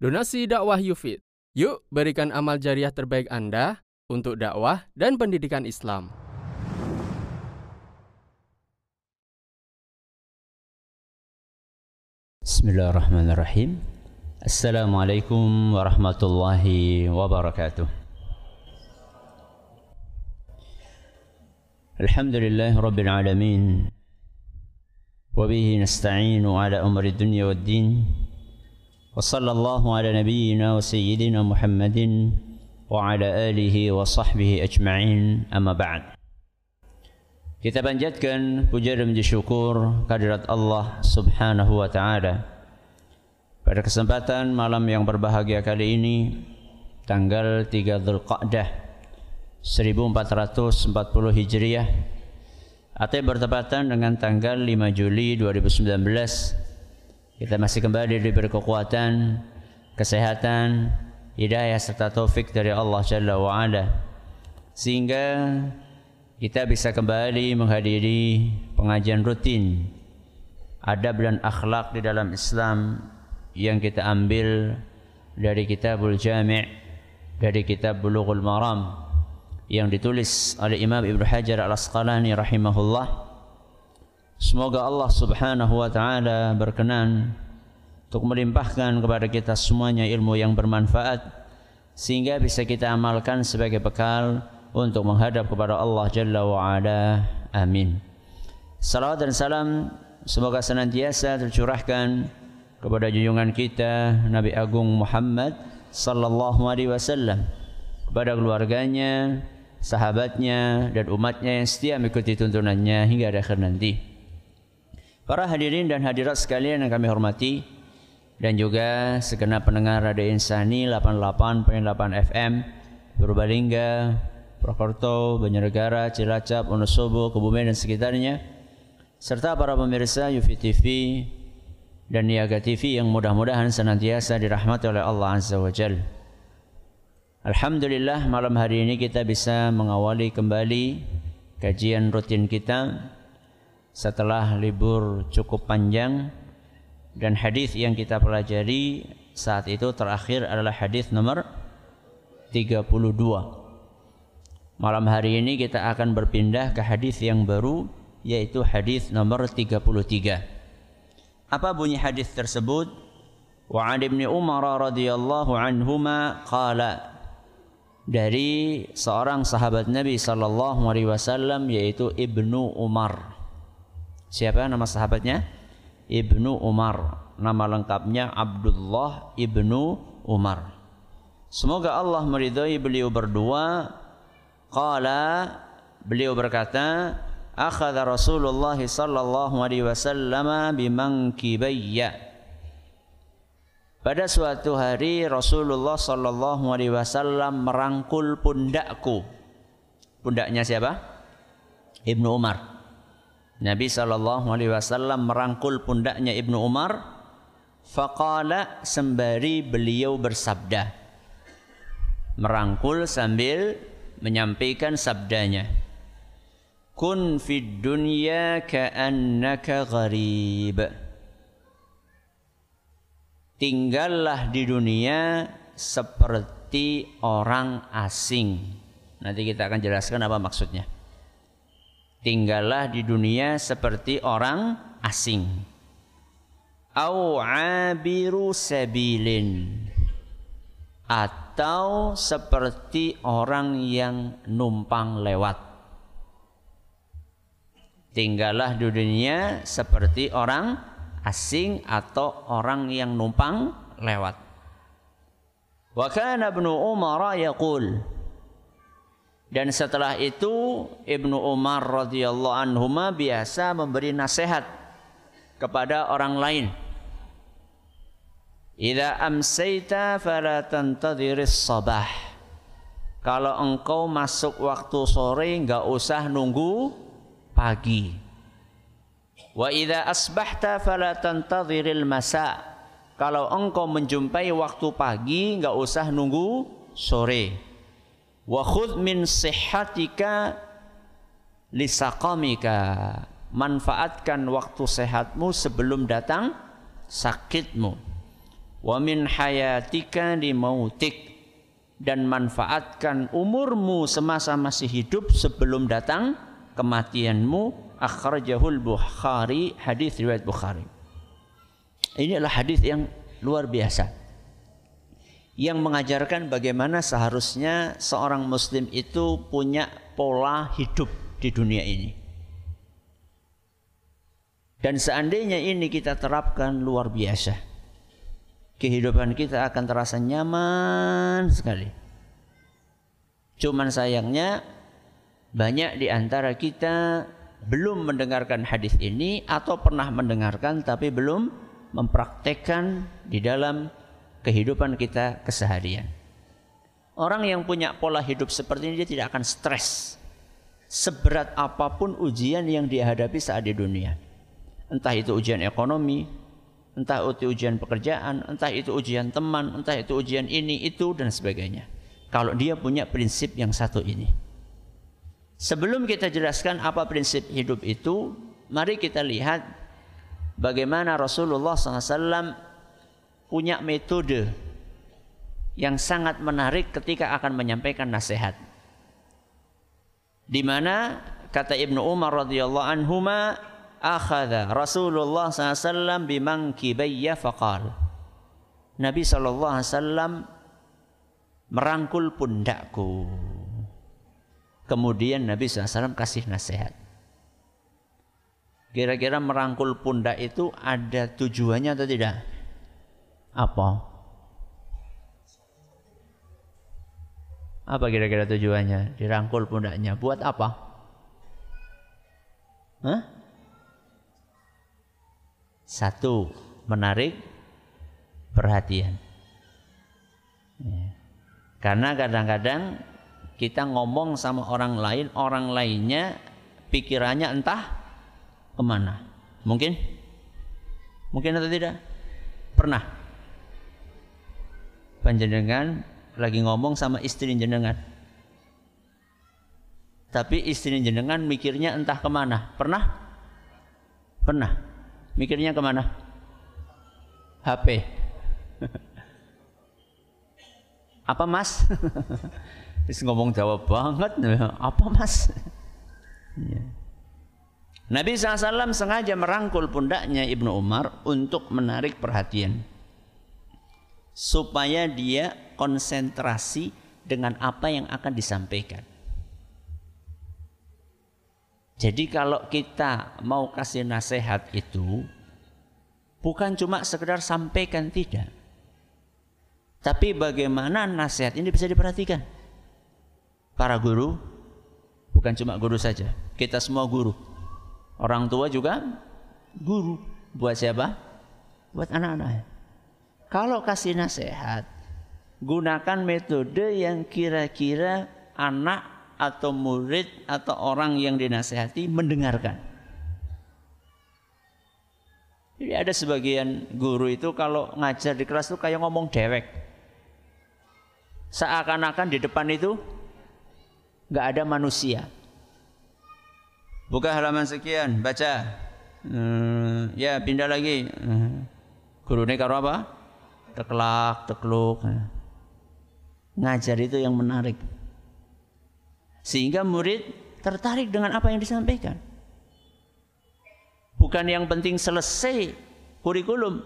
Donasi dakwah Yufid. Yuk berikan amal jariah terbaik Anda untuk dakwah dan pendidikan Islam. Bismillahirrahmanirrahim. Assalamualaikum warahmatullahi wabarakatuh. Alhamdulillah rabbil alamin. Wabihi nasta'inu ala umri dunya wad din. وصلى الله على نبينا وسيدنا محمد وعلى آله وصحبه أجمعين أما بعد Kita panjatkan puja dan puji syukur kehadirat Allah Subhanahu wa taala. Pada kesempatan malam yang berbahagia kali ini tanggal 3 Zulqa'dah 1440 Hijriah atau bertepatan dengan tanggal 5 Juli 2019 kita masih kembali diberi kekuatan, kesehatan, hidayah serta taufik dari Allah Jalla wa Ala. Sehingga kita bisa kembali menghadiri pengajian rutin adab dan akhlak di dalam Islam yang kita ambil dari kitabul jami' dari kitab bulughul maram yang ditulis oleh Imam Ibnu Hajar Al-Asqalani rahimahullah Semoga Allah Subhanahu wa taala berkenan untuk melimpahkan kepada kita semuanya ilmu yang bermanfaat sehingga bisa kita amalkan sebagai bekal untuk menghadap kepada Allah Jalla wa ala. Amin. Salawat dan salam semoga senantiasa tercurahkan kepada junjungan kita Nabi Agung Muhammad sallallahu alaihi wasallam kepada keluarganya, sahabatnya dan umatnya yang setia mengikuti tuntunannya hingga akhir nanti. Para hadirin dan hadirat sekalian yang kami hormati dan juga segenap pendengar Radio Insani 88.8 FM Purbalingga, Purwokerto, Banjarnegara, Cilacap, Wonosobo, Kebumen dan sekitarnya serta para pemirsa UV TV dan Niaga TV yang mudah-mudahan senantiasa dirahmati oleh Allah Azza wa Jal. Alhamdulillah malam hari ini kita bisa mengawali kembali kajian rutin kita setelah libur cukup panjang dan hadis yang kita pelajari saat itu terakhir adalah hadis nomor 32. Malam hari ini kita akan berpindah ke hadis yang baru yaitu hadis nomor 33. Apa bunyi hadis tersebut? Wa an Ibnu Umar radhiyallahu anhuma qala dari seorang sahabat Nabi sallallahu alaihi wasallam yaitu Ibnu Umar Siapa nama sahabatnya? Ibnu Umar. Nama lengkapnya Abdullah Ibnu Umar. Semoga Allah meridhai beliau berdua. Qala beliau berkata, akhadha Rasulullah sallallahu alaihi wasallam bimankibayya. Pada suatu hari Rasulullah sallallahu alaihi wasallam merangkul pundakku. Pundaknya siapa? Ibnu Umar. Nabi sallallahu alaihi wasallam merangkul pundaknya Ibnu Umar faqala sembari beliau bersabda. Merangkul sambil menyampaikan sabdanya. Kun fid dunya ka'annaka gharib. Tinggallah di dunia seperti orang asing. Nanti kita akan jelaskan apa maksudnya tinggallah di dunia seperti orang asing. Au abiru sabilin. Atau seperti orang yang numpang lewat. Tinggallah di dunia seperti orang asing atau orang yang numpang lewat. Wa kana ibnu umar yaqul dan setelah itu Ibnu Umar radhiyallahu anhu biasa memberi nasihat kepada orang lain. Idza amsayta fala tantadhiris sabah. Kalau engkau masuk waktu sore enggak usah nunggu pagi. Wa idza asbahta fala tantadhiril masa. Kalau engkau menjumpai waktu pagi enggak usah nunggu sore wa khudh min sihhatika lisaqamika manfaatkan waktu sehatmu sebelum datang sakitmu. Wa min hayatika li mautik. Dan manfaatkan umurmu semasa masih hidup sebelum datang kematianmu. Akhrajahul Bukhari hadis riwayat Bukhari. Ini adalah hadis yang luar biasa yang mengajarkan bagaimana seharusnya seorang muslim itu punya pola hidup di dunia ini dan seandainya ini kita terapkan luar biasa kehidupan kita akan terasa nyaman sekali. Cuman sayangnya banyak di antara kita belum mendengarkan hadis ini atau pernah mendengarkan tapi belum mempraktekkan di dalam kehidupan kita keseharian. Orang yang punya pola hidup seperti ini dia tidak akan stres. Seberat apa pun ujian yang dia hadapi saat di dunia. Entah itu ujian ekonomi, entah itu ujian pekerjaan, entah itu ujian teman, entah itu ujian ini, itu dan sebagainya. Kalau dia punya prinsip yang satu ini. Sebelum kita jelaskan apa prinsip hidup itu, mari kita lihat bagaimana Rasulullah SAW punya metode yang sangat menarik ketika akan menyampaikan nasihat. Di mana kata Ibnu Umar radhiyallahu anhuma akhadha Rasulullah SAW bimangkibayya faqal. Nabi SAW merangkul pundakku. Kemudian Nabi SAW kasih nasihat. Kira-kira merangkul pundak itu ada tujuannya atau tidak apa apa kira-kira tujuannya dirangkul pundaknya buat apa Hah? Satu, menarik perhatian. Ya. Karena kadang-kadang kita ngomong sama orang lain, orang lainnya pikirannya entah ke mana. Mungkin? Mungkin atau tidak? Pernah? Panjenengan lagi ngomong sama istri jenengan. Tapi istri jenengan mikirnya entah ke mana. Pernah? Pernah. Mikirnya ke mana? HP. Apa mas? Terus ngomong jawab banget. Apa mas? Ya. Nabi SAW sengaja merangkul pundaknya Ibnu Umar untuk menarik perhatian. Supaya dia konsentrasi dengan apa yang akan disampaikan. Jadi kalau kita mau kasih nasihat itu bukan cuma sekedar sampaikan tidak. Tapi bagaimana nasihat ini bisa diperhatikan? Para guru bukan cuma guru saja, kita semua guru. Orang tua juga guru. Buat siapa? Buat anak-anak. Kalau kasih nasihat, gunakan metode yang kira-kira anak atau murid atau orang yang dinasehati mendengarkan. Jadi ada sebagian guru itu kalau ngajar di kelas itu kayak ngomong dewek. Seakan-akan di depan itu nggak ada manusia. Buka halaman sekian, baca. Hmm, ya pindah lagi. Hmm. Guru ini karo apa? Teklak, tekluk. Ngajar itu yang menarik sehingga murid tertarik dengan apa yang disampaikan. Bukan yang penting selesai kurikulum,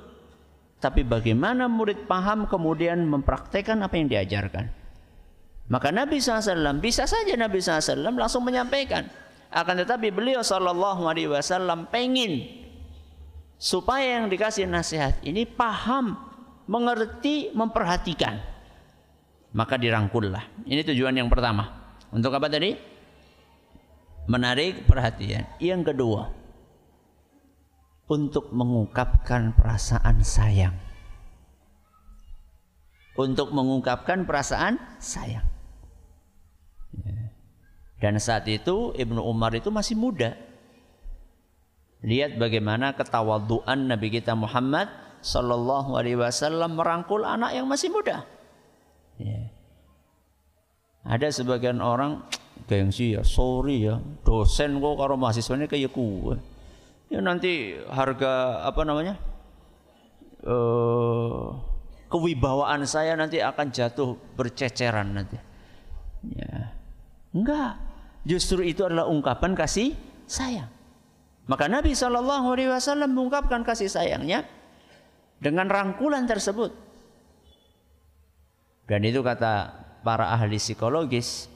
tapi bagaimana murid paham kemudian mempraktekkan apa yang diajarkan. Maka Nabi SAW bisa saja Nabi SAW langsung menyampaikan. Akan tetapi beliau Sallallahu Alaihi Wasallam pengen supaya yang dikasih nasihat ini paham, mengerti, memperhatikan. Maka dirangkullah. Ini tujuan yang pertama. Untuk apa tadi? Menarik perhatian. Yang kedua, untuk mengungkapkan perasaan sayang. Untuk mengungkapkan perasaan sayang. Ya. Dan saat itu Ibnu Umar itu masih muda. Lihat bagaimana ketawaduan Nabi kita Muhammad Sallallahu Alaihi Wasallam merangkul anak yang masih muda. Ya. Ada sebagian orang gengsi ya, sorry ya, dosen kok karo mahasiswanya kayak kuwe. Ya nanti harga apa namanya? Uh, kewibawaan saya nanti akan jatuh berceceran nanti. Ya. Enggak. Justru itu adalah ungkapan kasih sayang. Maka Nabi Shallallahu Alaihi Wasallam mengungkapkan kasih sayangnya dengan rangkulan tersebut. Dan itu kata para ahli psikologis,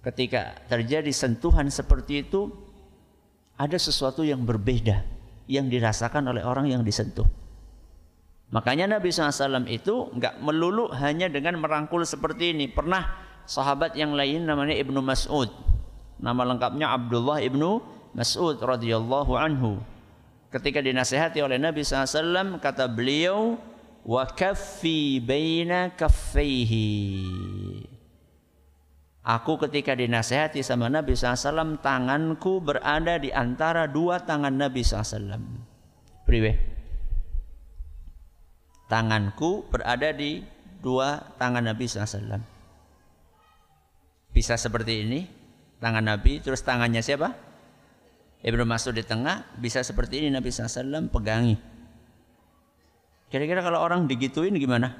ketika terjadi sentuhan seperti itu, ada sesuatu yang berbeda yang dirasakan oleh orang yang disentuh. Makanya Nabi SAW itu nggak melulu hanya dengan merangkul seperti ini. Pernah sahabat yang lain namanya Ibnu Mas'ud. Nama lengkapnya Abdullah Ibnu Mas'ud radhiyallahu anhu. Ketika dinasehati oleh Nabi SAW kata beliau wa kaffi baina kaffaihi. Aku ketika dinasehati sama Nabi SAW tanganku berada di antara dua tangan Nabi SAW. Priwe. Tanganku berada di dua tangan Nabi SAW. Bisa seperti ini, tangan Nabi, terus tangannya siapa? Ibnu Mas'ud di tengah, bisa seperti ini Nabi SAW pegangi. Kira-kira kalau orang digituin gimana?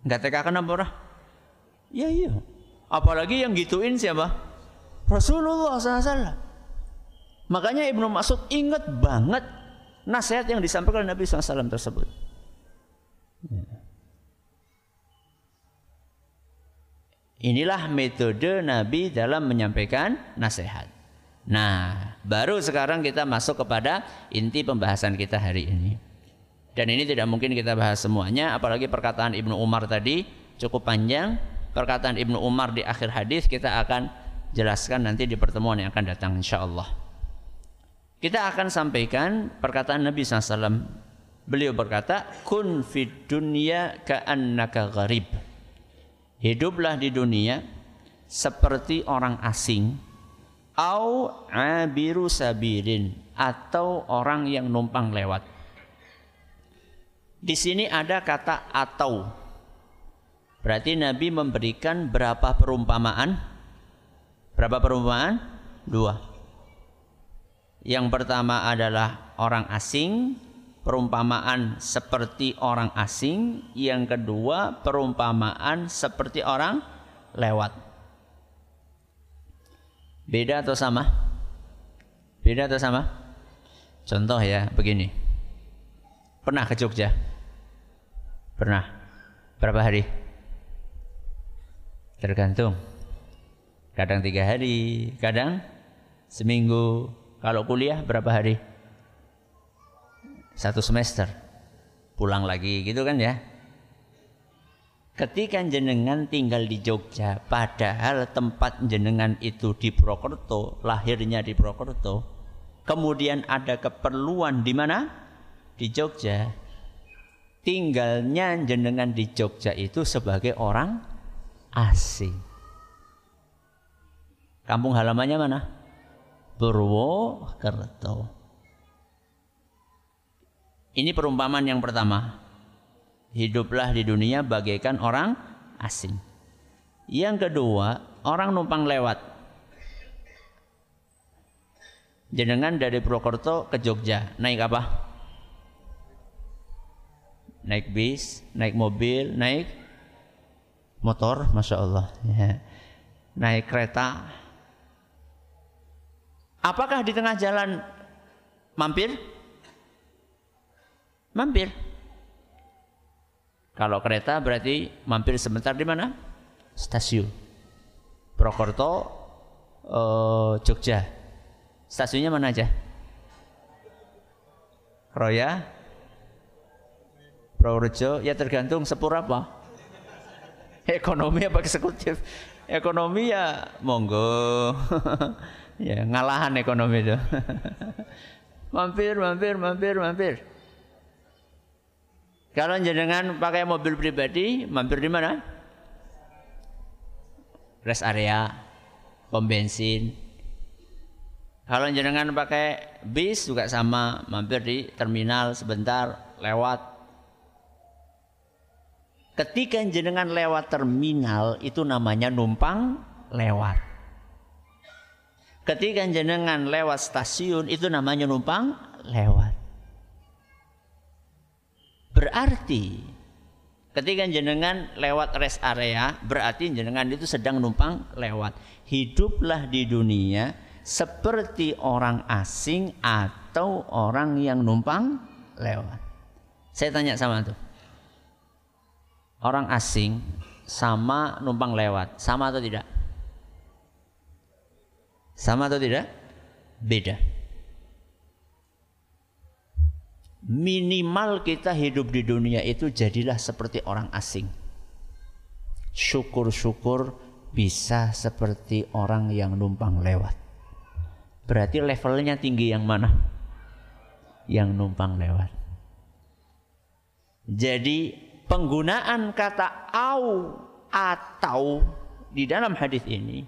Enggak tekakan apa orang? Ya iya. Apalagi yang gituin siapa? Rasulullah SAW. Makanya Ibnu Mas'ud ingat banget nasihat yang disampaikan Nabi SAW tersebut. Inilah metode Nabi dalam menyampaikan nasihat. Nah, baru sekarang kita masuk kepada inti pembahasan kita hari ini. Dan ini tidak mungkin kita bahas semuanya, apalagi perkataan Ibnu Umar tadi cukup panjang. Perkataan Ibnu Umar di akhir hadis kita akan jelaskan nanti di pertemuan yang akan datang insya Allah. Kita akan sampaikan perkataan Nabi SAW. Beliau berkata, Kun fid dunya ka'annaka gharib. Hiduplah di dunia seperti orang asing au abiru sabirin atau orang yang numpang lewat. Di sini ada kata atau. Berarti Nabi memberikan berapa perumpamaan? Berapa perumpamaan? Dua. Yang pertama adalah orang asing, perumpamaan seperti orang asing. Yang kedua, perumpamaan seperti orang lewat. Beda atau sama? Beda atau sama? Contoh ya, begini. Pernah ke Jogja? Pernah. Berapa hari? Tergantung. Kadang tiga hari, kadang seminggu. Kalau kuliah berapa hari? Satu semester. Pulang lagi gitu kan ya. Ketika jenengan tinggal di Jogja, padahal tempat jenengan itu di Purwokerto, lahirnya di Purwokerto, kemudian ada keperluan di mana? Di Jogja. Tinggalnya jenengan di Jogja itu sebagai orang asing. Kampung halamannya mana? Purwokerto. Ini perumpamaan yang pertama hiduplah di dunia bagaikan orang asing. Yang kedua, orang numpang lewat. Jenengan dari Purwokerto ke Jogja, naik apa? Naik bis, naik mobil, naik motor, masya Allah. Ya. Naik kereta. Apakah di tengah jalan mampir? Mampir. Kalau kereta berarti mampir sebentar di mana? Stasiun. Prokerto, uh, Jogja. Stasiunnya mana aja? Roya, Purworejo, ya tergantung sepur apa. Ekonomi apa eksekutif? Ekonomi ya monggo. ya ngalahan ekonomi itu. mampir, mampir, mampir, mampir. Kalau jenengan pakai mobil pribadi, mampir di mana? Rest area, pom bensin. Kalau jenengan pakai bis juga sama, mampir di terminal sebentar, lewat. Ketika jenengan lewat terminal itu namanya numpang lewat. Ketika jenengan lewat stasiun itu namanya numpang lewat. Berarti Ketika jenengan lewat rest area, berarti jenengan itu sedang numpang lewat. Hiduplah di dunia seperti orang asing atau orang yang numpang lewat. Saya tanya sama tuh. Orang asing sama numpang lewat, sama atau tidak? Sama atau tidak? Beda. Minimal kita hidup di dunia itu jadilah seperti orang asing. Syukur-syukur bisa seperti orang yang numpang lewat. Berarti levelnya tinggi yang mana? Yang numpang lewat. Jadi penggunaan kata au atau di dalam hadis ini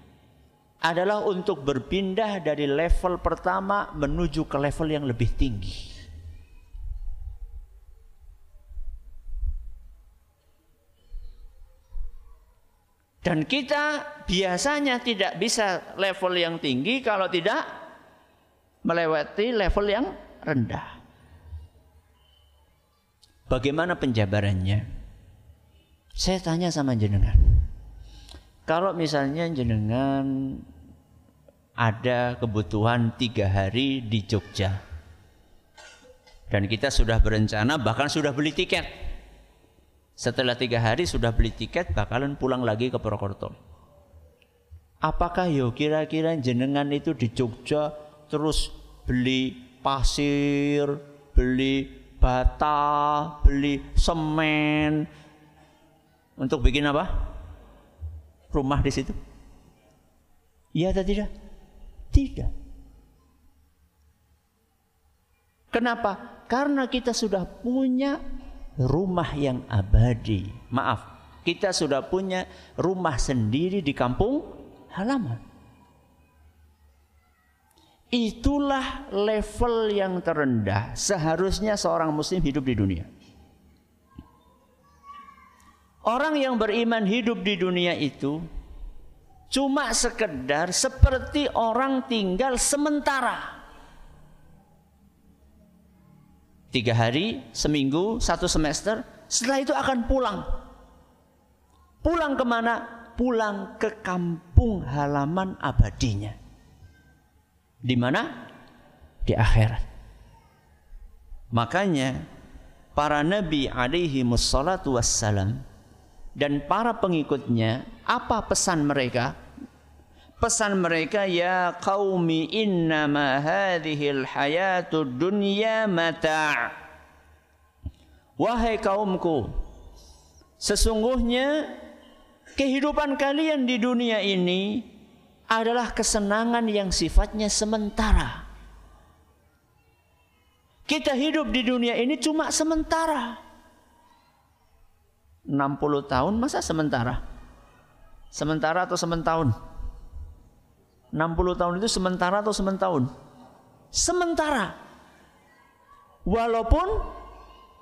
adalah untuk berpindah dari level pertama menuju ke level yang lebih tinggi. Dan kita biasanya tidak bisa level yang tinggi kalau tidak melewati level yang rendah. Bagaimana penjabarannya? Saya tanya sama jenengan. Kalau misalnya jenengan ada kebutuhan tiga hari di Jogja. Dan kita sudah berencana bahkan sudah beli tiket setelah tiga hari sudah beli tiket bakalan pulang lagi ke Purwokerto. Apakah yo kira-kira jenengan itu di Jogja terus beli pasir, beli bata, beli semen untuk bikin apa? Rumah di situ? Iya atau tidak? Tidak. Kenapa? Karena kita sudah punya rumah yang abadi. Maaf, kita sudah punya rumah sendiri di kampung halaman. Itulah level yang terendah seharusnya seorang muslim hidup di dunia. Orang yang beriman hidup di dunia itu cuma sekedar seperti orang tinggal sementara. Tiga hari, seminggu, satu semester. Setelah itu akan pulang. Pulang ke mana? Pulang ke kampung halaman abadinya. Di mana? Di akhirat. Makanya para nabi alaihi musallatu wassalam dan para pengikutnya apa pesan mereka pesan mereka ya qaumi innama hadhil hayatud dunya mata' wahai kaumku sesungguhnya kehidupan kalian di dunia ini adalah kesenangan yang sifatnya sementara. Kita hidup di dunia ini cuma sementara. 60 tahun masa sementara? Sementara atau sementahun 60 tahun itu sementara atau sementahun? Sementara. Walaupun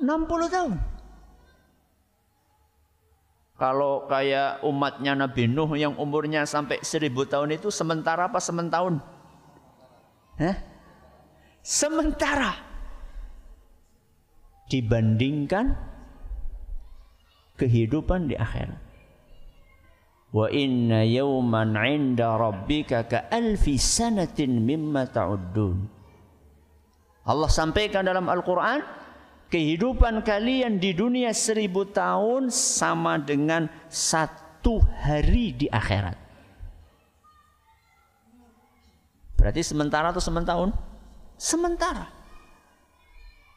60 tahun. Kalau kayak umatnya Nabi Nuh yang umurnya sampai 1000 tahun itu sementara apa sementahun? Hah? Sementara. Dibandingkan kehidupan di akhirat. Wa inna yawman 'inda rabbika ka alfi sanatin mimma. Allah sampaikan dalam Al-Quran, kehidupan kalian di dunia seribu tahun sama dengan satu hari di akhirat. Berarti sementara atau sementahun? Sementara.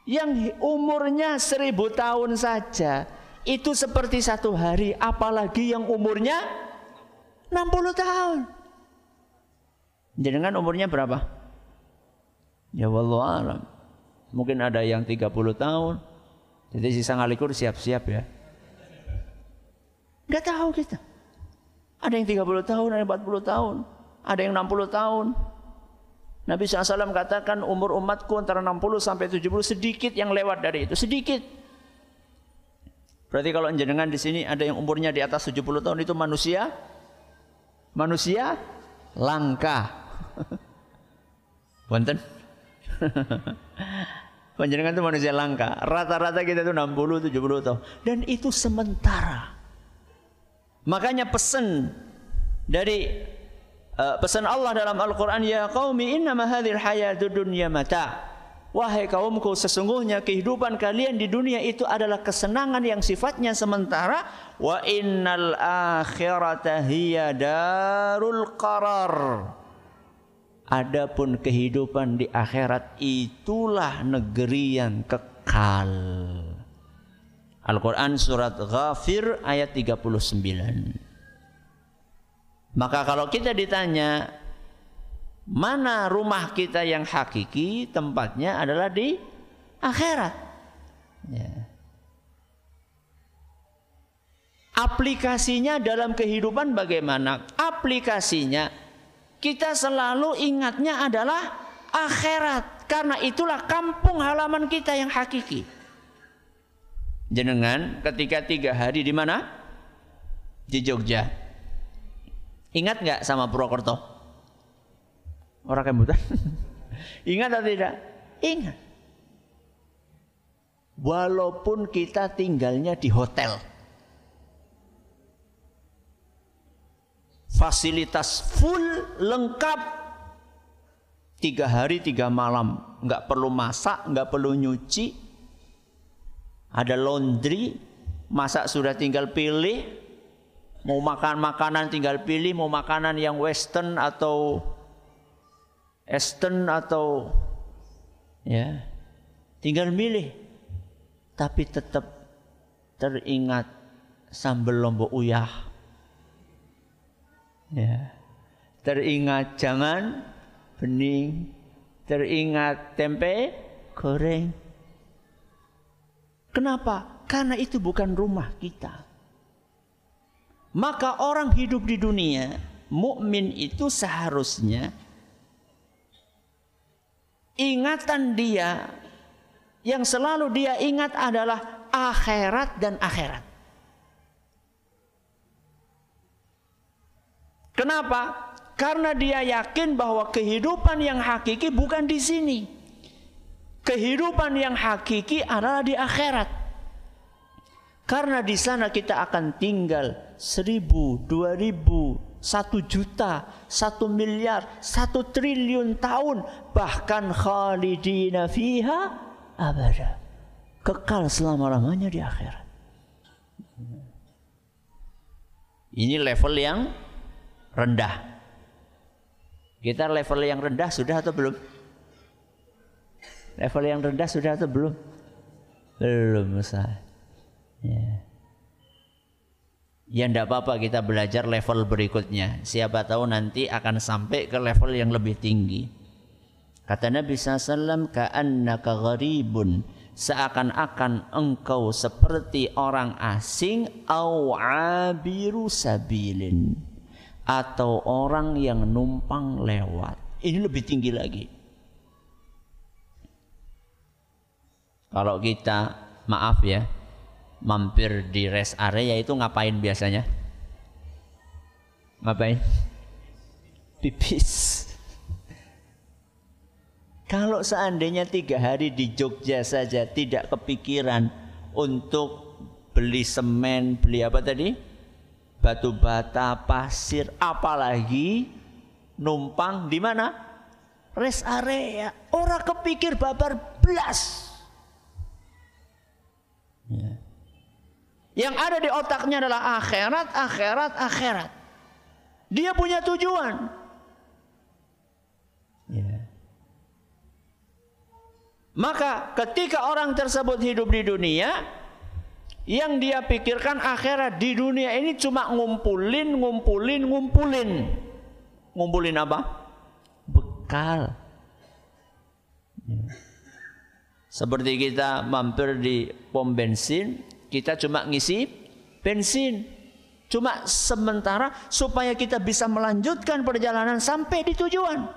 Yang umurnya seribu tahun saja itu seperti satu hari, apalagi yang umurnya 60 tahun. Jenengan umurnya berapa? Ya wallahu alam. Mungkin ada yang 30 tahun. Jadi sisa ngalikur siap-siap ya. Enggak tahu kita. Ada yang 30 tahun, ada yang 40 tahun, ada yang 60 tahun. Nabi SAW katakan umur umatku antara 60 sampai 70 sedikit yang lewat dari itu, sedikit. Berarti kalau jenengan di sini ada yang umurnya di atas 70 tahun itu manusia manusia langka. Wonten? Panjenengan itu manusia langka. Rata-rata kita itu 60 70 tahun dan itu sementara. Makanya pesan dari uh, pesan Allah dalam Al-Qur'an ya qaumi innama hadhil hayatud dunya mata. Wahai kaumku sesungguhnya kehidupan kalian di dunia itu adalah kesenangan yang sifatnya sementara wa innal akhirata hiya darul qarar. Adapun kehidupan di akhirat itulah negeri yang kekal. Al-Quran surat Ghafir ayat 39. Maka kalau kita ditanya mana rumah kita yang hakiki, tempatnya adalah di akhirat. Ya. Aplikasinya dalam kehidupan bagaimana? Aplikasinya kita selalu ingatnya adalah akhirat karena itulah kampung halaman kita yang hakiki. Jenengan ketika tiga hari di mana? Di Jogja. Ingat nggak sama Purwokerto? Orang kemudian Ingat atau tidak? Ingat. Walaupun kita tinggalnya di hotel. fasilitas full lengkap. Tiga hari tiga malam. Nggak perlu masak nggak perlu nyuci. Ada laundry. Masak sudah tinggal pilih. Mau makan makanan tinggal pilih. Mau makanan yang western atau eastern atau ya tinggal milih tapi tetap teringat sambal lombok uyah Ya. Teringat jangan bening, teringat tempe goreng. Kenapa? Karena itu bukan rumah kita. Maka orang hidup di dunia, mukmin itu seharusnya ingatan dia yang selalu dia ingat adalah akhirat dan akhirat. Kenapa? Karena dia yakin bahwa kehidupan yang hakiki bukan di sini. Kehidupan yang hakiki adalah di akhirat. Karena di sana kita akan tinggal seribu, dua ribu, satu juta, satu miliar, satu triliun tahun, bahkan khalidina fiha abada. Kekal selama-lamanya di akhirat. Ini level yang rendah. Kita level yang rendah sudah atau belum? Level yang rendah sudah atau belum? Belum, Ustaz. Ya. Ya tidak apa-apa kita belajar level berikutnya. Siapa tahu nanti akan sampai ke level yang lebih tinggi. Kata Nabi SAW, Ka'annaka gharibun. Seakan-akan engkau seperti orang asing. Awabiru sabilin atau orang yang numpang lewat. Ini lebih tinggi lagi. Kalau kita maaf ya, mampir di rest area itu ngapain biasanya? Ngapain? Pipis. Kalau seandainya tiga hari di Jogja saja tidak kepikiran untuk beli semen, beli apa tadi? batu bata, pasir, apalagi numpang di mana? Rest area. Orang kepikir babar belas. Yang ada di otaknya adalah akhirat, akhirat, akhirat. Dia punya tujuan. Ya. Maka ketika orang tersebut hidup di dunia, yang dia pikirkan akhirat di dunia ini cuma ngumpulin, ngumpulin, ngumpulin. Ngumpulin apa? Bekal. Ya. Seperti kita mampir di pom bensin, kita cuma ngisi bensin. Cuma sementara supaya kita bisa melanjutkan perjalanan sampai di tujuan.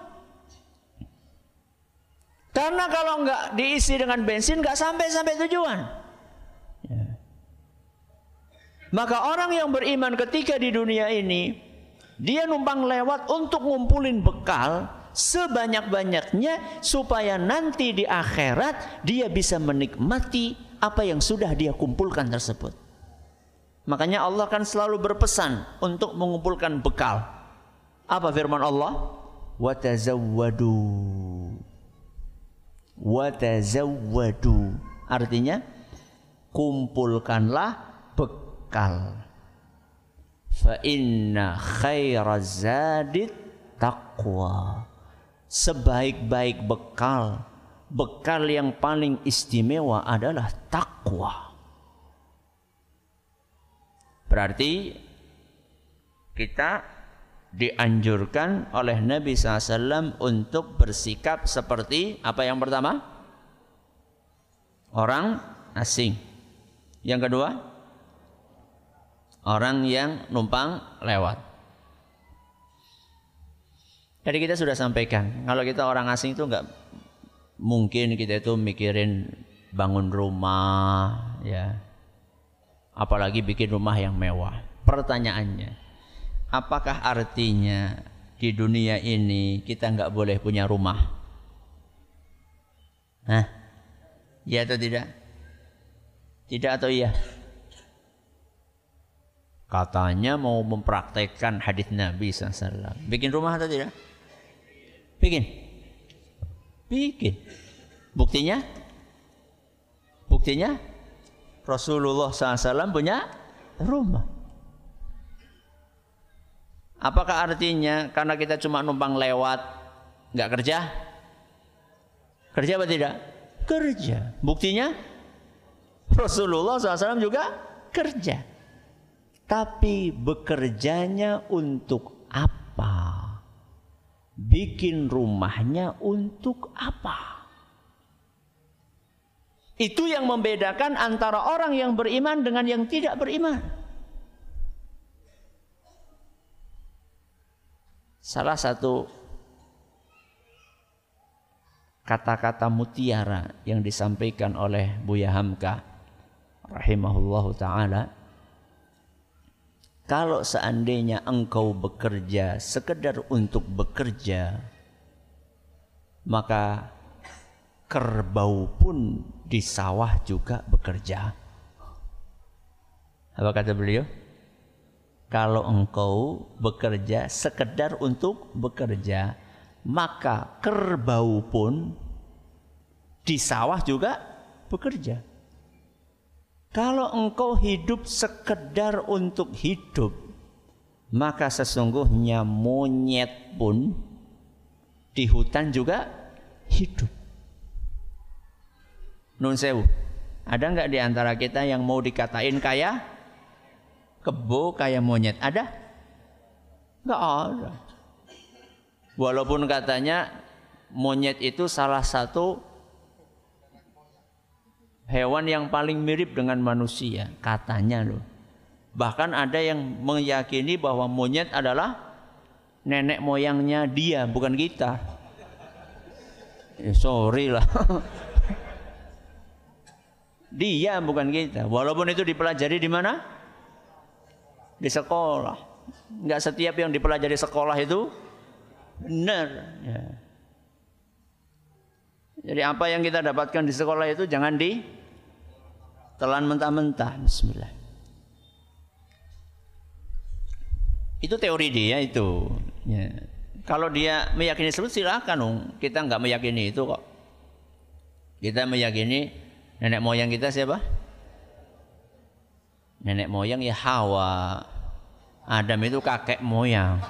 Karena kalau nggak diisi dengan bensin nggak sampai sampai tujuan. Maka orang yang beriman ketika di dunia ini dia numpang lewat untuk ngumpulin bekal sebanyak-banyaknya supaya nanti di akhirat dia bisa menikmati apa yang sudah dia kumpulkan tersebut. Makanya Allah kan selalu berpesan untuk mengumpulkan bekal. Apa firman Allah? Watazawwadu. Watazawwadu. Artinya kumpulkanlah bekal. Fa inna khairazadit taqwa sebaik-baik bekal, bekal yang paling istimewa adalah takwa. Berarti kita dianjurkan oleh Nabi SAW untuk bersikap seperti apa yang pertama? Orang asing. Yang kedua, orang yang numpang lewat. Jadi kita sudah sampaikan, kalau kita orang asing itu nggak mungkin kita itu mikirin bangun rumah, ya, apalagi bikin rumah yang mewah. Pertanyaannya, apakah artinya di dunia ini kita nggak boleh punya rumah? Hah? Ya atau tidak? Tidak atau iya? Katanya mau mempraktekkan hadis Nabi SAW. Bikin rumah atau tidak? Bikin. Bikin. Buktinya? Buktinya? Rasulullah SAW punya rumah. Apakah artinya karena kita cuma numpang lewat nggak kerja? Kerja apa tidak? Kerja. Buktinya Rasulullah SAW juga kerja. Tapi bekerjanya untuk apa? Bikin rumahnya untuk apa? Itu yang membedakan antara orang yang beriman dengan yang tidak beriman. Salah satu kata-kata mutiara yang disampaikan oleh Buya Hamka rahimahullahu taala kalau seandainya engkau bekerja sekedar untuk bekerja, maka kerbau pun di sawah juga bekerja. Apa kata beliau? Kalau engkau bekerja sekedar untuk bekerja, maka kerbau pun di sawah juga bekerja. Kalau engkau hidup sekedar untuk hidup, maka sesungguhnya monyet pun di hutan juga hidup. Nun sewu. Ada nggak di antara kita yang mau dikatain kaya kebo kayak monyet? Ada? Nggak ada. Walaupun katanya monyet itu salah satu hewan yang paling mirip dengan manusia katanya loh. Bahkan ada yang meyakini bahwa monyet adalah nenek moyangnya dia bukan kita. Eh, sorry lah. dia bukan kita. Walaupun itu dipelajari di mana? Di sekolah. Enggak setiap yang dipelajari sekolah itu benar. Ya. Jadi apa yang kita dapatkan di sekolah itu jangan di telan mentah-mentah. Bismillah. Itu teori dia itu. Ya. Kalau dia meyakini sebut silakan dong. Kita nggak meyakini itu kok. Kita meyakini nenek moyang kita siapa? Nenek moyang ya Hawa. Adam itu kakek moyang.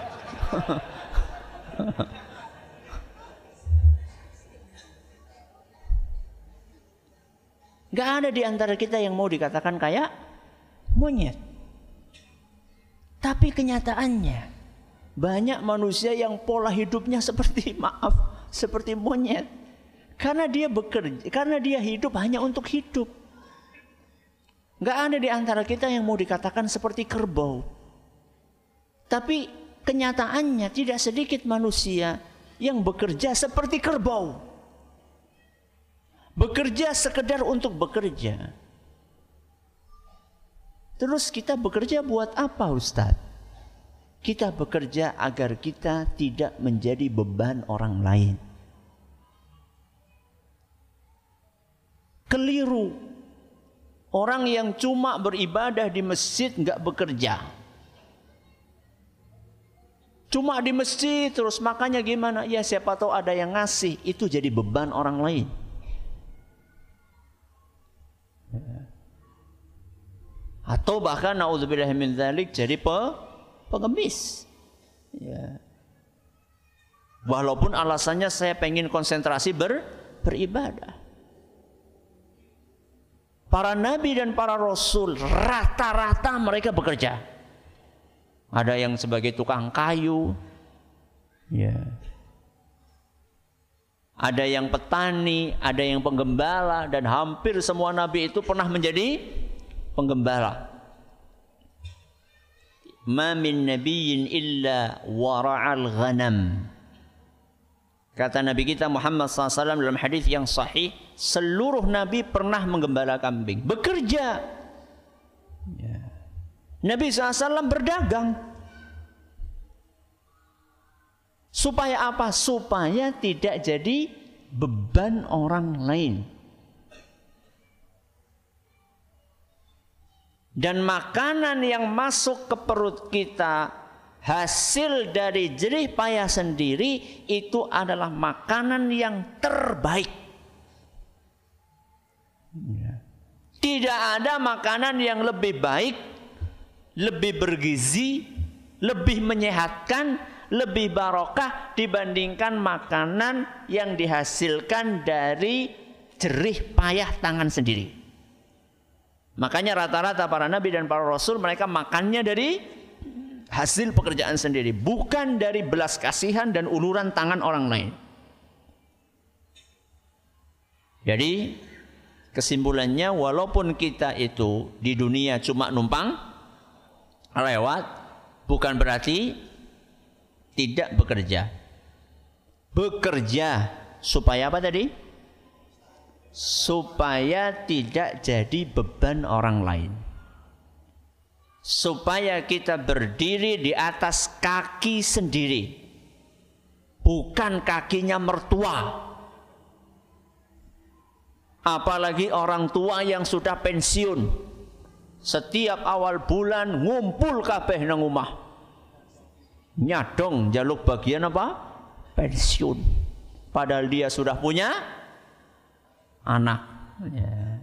Gak ada di antara kita yang mau dikatakan kayak monyet. Tapi kenyataannya banyak manusia yang pola hidupnya seperti maaf, seperti monyet. Karena dia bekerja, karena dia hidup hanya untuk hidup. Gak ada di antara kita yang mau dikatakan seperti kerbau. Tapi kenyataannya tidak sedikit manusia yang bekerja seperti kerbau. Bekerja sekedar untuk bekerja. Terus kita bekerja buat apa Ustaz? Kita bekerja agar kita tidak menjadi beban orang lain. Keliru. Orang yang cuma beribadah di masjid nggak bekerja. Cuma di masjid terus makanya gimana? Ya siapa tahu ada yang ngasih itu jadi beban orang lain. Atau bahkan naudzubillah min dzalik jadi pe pengemis. Ya. Walaupun alasannya saya pengen konsentrasi ber, beribadah. Para nabi dan para rasul rata-rata mereka bekerja. Ada yang sebagai tukang kayu. Ya. Ada yang petani, ada yang penggembala dan hampir semua nabi itu pernah menjadi penggembala ma min nabiyyin illa wara'al ghanam. Kata Nabi kita Muhammad SAW dalam hadis yang sahih, seluruh Nabi pernah menggembala kambing, bekerja. Ya. Nabi SAW berdagang. Supaya apa? Supaya tidak jadi beban orang lain. dan makanan yang masuk ke perut kita hasil dari jerih payah sendiri itu adalah makanan yang terbaik. Ya. Tidak ada makanan yang lebih baik, lebih bergizi, lebih menyehatkan, lebih barokah dibandingkan makanan yang dihasilkan dari jerih payah tangan sendiri. Makanya rata-rata para nabi dan para rasul mereka makannya dari hasil pekerjaan sendiri, bukan dari belas kasihan dan uluran tangan orang lain. Jadi kesimpulannya walaupun kita itu di dunia cuma numpang lewat bukan berarti tidak bekerja. Bekerja supaya apa tadi? supaya tidak jadi beban orang lain. Supaya kita berdiri di atas kaki sendiri. Bukan kakinya mertua. Apalagi orang tua yang sudah pensiun. Setiap awal bulan ngumpul kabeh nang omah. Nyadong jaluk bagian apa? Pensiun. Padahal dia sudah punya anak. Ya.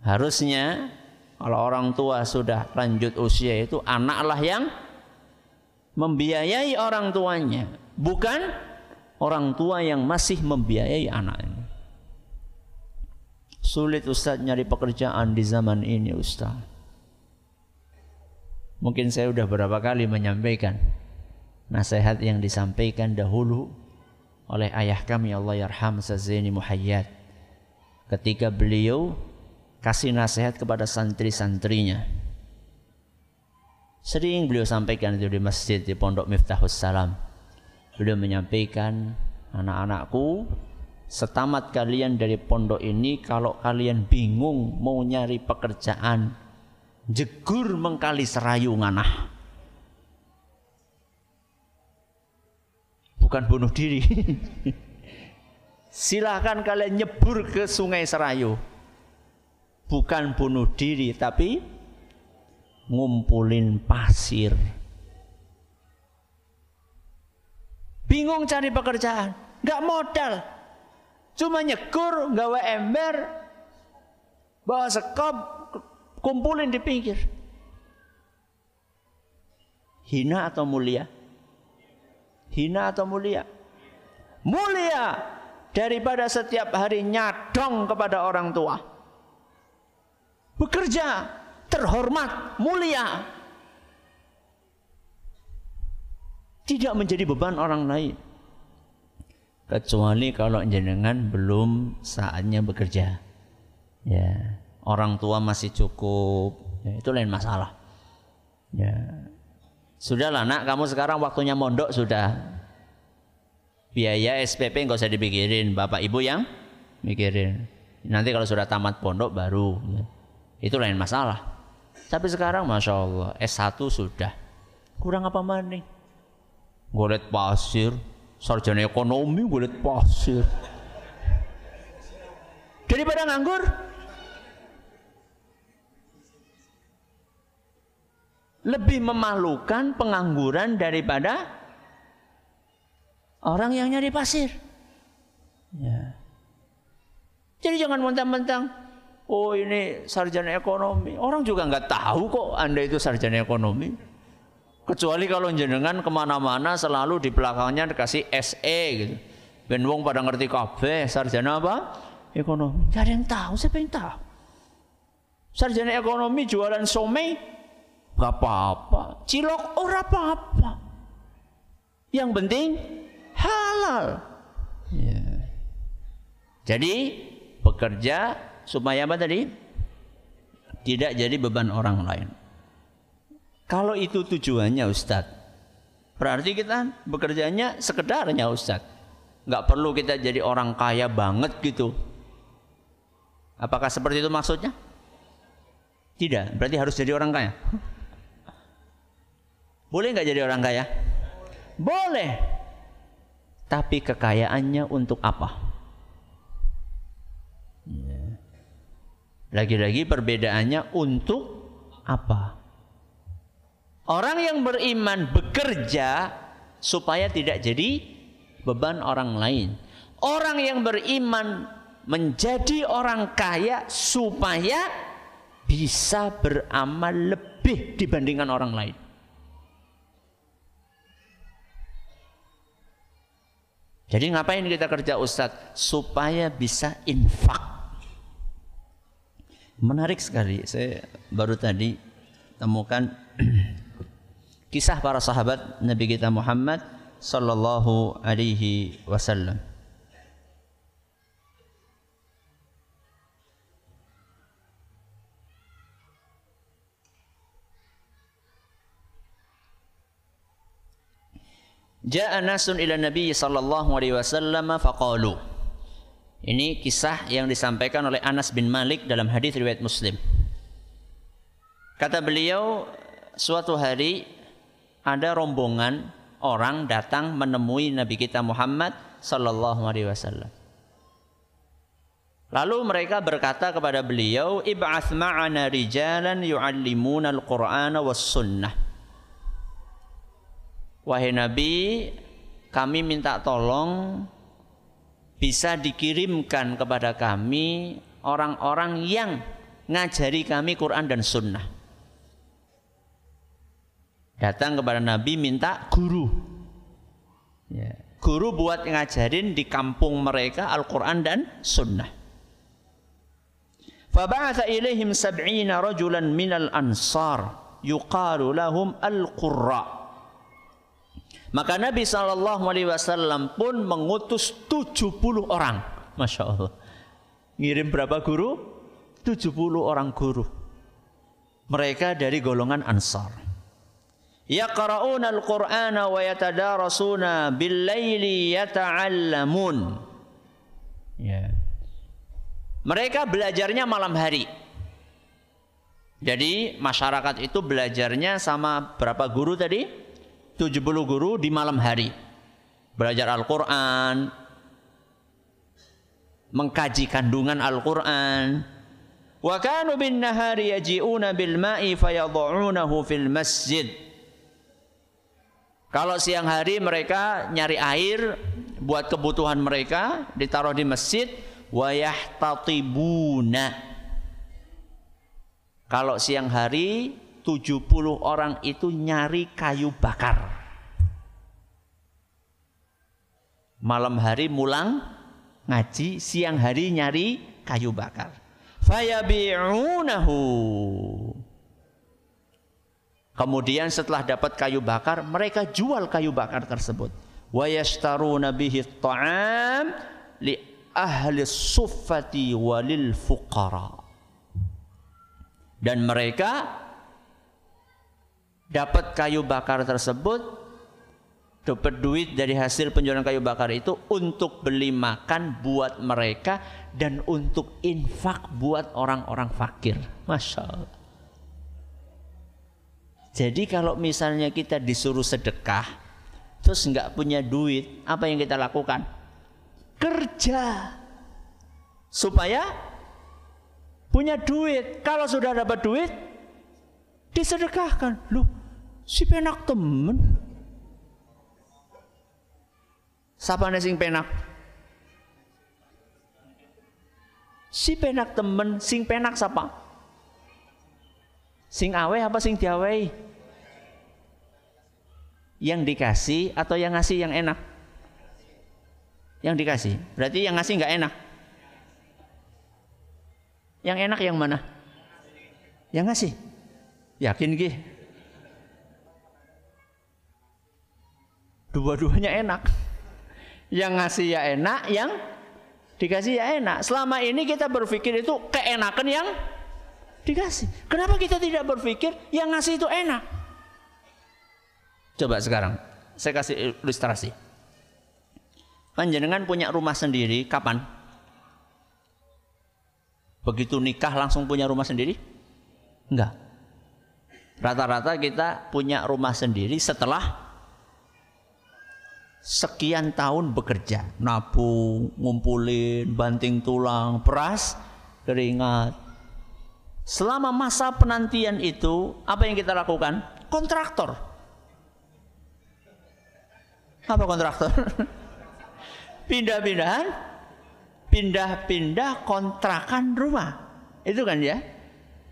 Harusnya kalau orang tua sudah lanjut usia itu anaklah yang membiayai orang tuanya, bukan orang tua yang masih membiayai anaknya. Sulit Ustaz nyari pekerjaan di zaman ini Ustaz. Mungkin saya sudah berapa kali menyampaikan nasihat yang disampaikan dahulu oleh ayah kami Allah yarham Zaini Muhayyad ketika beliau kasih nasihat kepada santri-santrinya. Sering beliau sampaikan itu di masjid di Pondok Miftahus Salam. Beliau menyampaikan, anak-anakku, setamat kalian dari pondok ini kalau kalian bingung mau nyari pekerjaan, jegur mengkali serayu nganah. Bukan bunuh diri. Silahkan kalian nyebur ke sungai Serayu. Bukan bunuh diri, tapi ngumpulin pasir. Bingung cari pekerjaan, nggak modal. Cuma nyekur, gawe ember, bawa sekop, kumpulin di pinggir. Hina atau mulia? Hina atau mulia? Mulia daripada setiap hari nyadong kepada orang tua. Bekerja terhormat, mulia. Tidak menjadi beban orang lain. Kecuali kalau jenengan belum saatnya bekerja. Ya, orang tua masih cukup, ya, itu lain masalah. Ya. Sudahlah nak, kamu sekarang waktunya mondok sudah. Biaya SPP nggak usah dipikirin bapak ibu yang mikirin. Nanti kalau sudah tamat pondok baru itu lain masalah. Tapi sekarang masya Allah S1 sudah. Kurang apa maning? Golet pasir, sarjana ekonomi golet pasir. Daripada nganggur, lebih memalukan pengangguran daripada orang yang nyari pasir. Ya. Jadi jangan mentang-mentang, oh ini sarjana ekonomi. Orang juga nggak tahu kok anda itu sarjana ekonomi. Kecuali kalau jenengan ke mana-mana selalu di belakangnya dikasih SE gitu. Ben wong pada ngerti kabeh sarjana apa? Ekonomi. Gak ada yang tahu, siapa yang tahu? Sarjana ekonomi jualan somai gak apa-apa. Cilok ora apa-apa. Yang penting halal. Ya. Jadi bekerja supaya apa tadi? Tidak jadi beban orang lain. Kalau itu tujuannya Ustadz, berarti kita bekerjanya sekedarnya Ustadz. Nggak perlu kita jadi orang kaya banget gitu. Apakah seperti itu maksudnya? Tidak, berarti harus jadi orang kaya. Boleh nggak jadi orang kaya? Boleh. Tapi kekayaannya untuk apa? Ya. Lagi-lagi perbedaannya untuk apa? Orang yang beriman bekerja supaya tidak jadi beban orang lain. Orang yang beriman menjadi orang kaya supaya bisa beramal lebih dibandingkan orang lain. Jadi ngapain kita kerja Ustadz? Supaya bisa infak. Menarik sekali. Saya baru tadi temukan kisah para sahabat Nabi kita Muhammad sallallahu alaihi wasallam. Ja'a nasun ila Nabi sallallahu alaihi wasallam faqalu. Ini kisah yang disampaikan oleh Anas bin Malik dalam hadis riwayat Muslim. Kata beliau, suatu hari ada rombongan orang datang menemui Nabi kita Muhammad sallallahu alaihi wasallam. Lalu mereka berkata kepada beliau, "Ib'ats ma'ana rijalan yu'allimuna al-Qur'ana was sunnah." Wahai Nabi, kami minta tolong bisa dikirimkan kepada kami orang-orang yang ngajari kami Quran dan Sunnah datang kepada Nabi minta guru. Ya. Guru buat ngajarin di kampung mereka Al-Quran dan Sunnah. Faba'atha ilaihim sab'ina rajulan minal ansar yuqalu lahum al-qurra. Maka Nabi Shallallahu Alaihi Wasallam pun mengutus 70 orang, masya Allah. Ngirim berapa guru? 70 orang guru. Mereka dari golongan Ansar yaqra'una al-Qur'ana wa yatadarasuna bil-laili yata'allamun. Ya. Mereka belajarnya malam hari. Jadi masyarakat itu belajarnya sama berapa guru tadi? 70 guru di malam hari. Belajar Al-Qur'an, mengkaji kandungan Al-Qur'an. Wa kanu bin nahari yaji'una bil ma'i fayadhu'unahu fil masjid. Kalau siang hari mereka nyari air buat kebutuhan mereka ditaruh di masjid wayah tatibuna. Kalau siang hari 70 orang itu nyari kayu bakar. Malam hari mulang ngaji, siang hari nyari kayu bakar. Fayabi'unahu Kemudian setelah dapat kayu bakar, mereka jual kayu bakar tersebut. Wa yashtaruna bihi li ahli suffati. Dan mereka dapat kayu bakar tersebut dapat duit dari hasil penjualan kayu bakar itu untuk beli makan buat mereka dan untuk infak buat orang-orang fakir. Masya Allah. Jadi kalau misalnya kita disuruh sedekah, terus nggak punya duit, apa yang kita lakukan? Kerja supaya punya duit. Kalau sudah dapat duit, disedekahkan. Loh, si penak temen. Siapa sing penak? Si penak temen, sing penak siapa? Sing awe apa sing diawei? Yang dikasih atau yang ngasih yang enak? Yang dikasih. Berarti yang ngasih nggak enak. Yang enak yang mana? Yang ngasih. Yakin gih? Dua-duanya enak. Yang ngasih ya enak, yang dikasih ya enak. Selama ini kita berpikir itu keenakan yang dikasih. Kenapa kita tidak berpikir yang ngasih itu enak? Coba sekarang saya kasih ilustrasi. Panjenengan punya rumah sendiri kapan? Begitu nikah langsung punya rumah sendiri? Enggak. Rata-rata kita punya rumah sendiri setelah sekian tahun bekerja, nabung, ngumpulin, banting tulang, peras, keringat. Selama masa penantian itu, apa yang kita lakukan? Kontraktor. Apa kontraktor? Pindah-pindahan, pindah-pindah kontrakan rumah. Itu kan ya?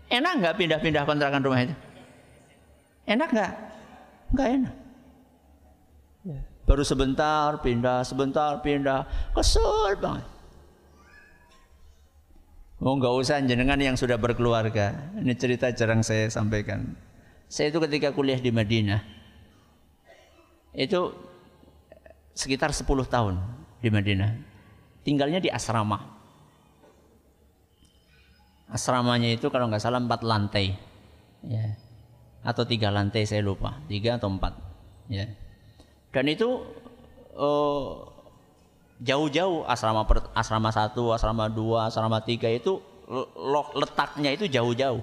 Enak nggak pindah-pindah kontrakan rumah itu? Enak nggak? Nggak enak. Baru sebentar pindah, sebentar pindah. Kesel banget. Oh nggak usah jenengan yang sudah berkeluarga. Ini cerita jarang saya sampaikan. Saya itu ketika kuliah di Madinah. Itu sekitar 10 tahun di Madinah. Tinggalnya di asrama. Asramanya itu kalau nggak salah empat lantai. Ya. Atau tiga lantai saya lupa. Tiga atau empat. Ya dan itu uh, jauh-jauh asrama per, asrama satu, asrama dua, asrama tiga itu letaknya itu jauh-jauh.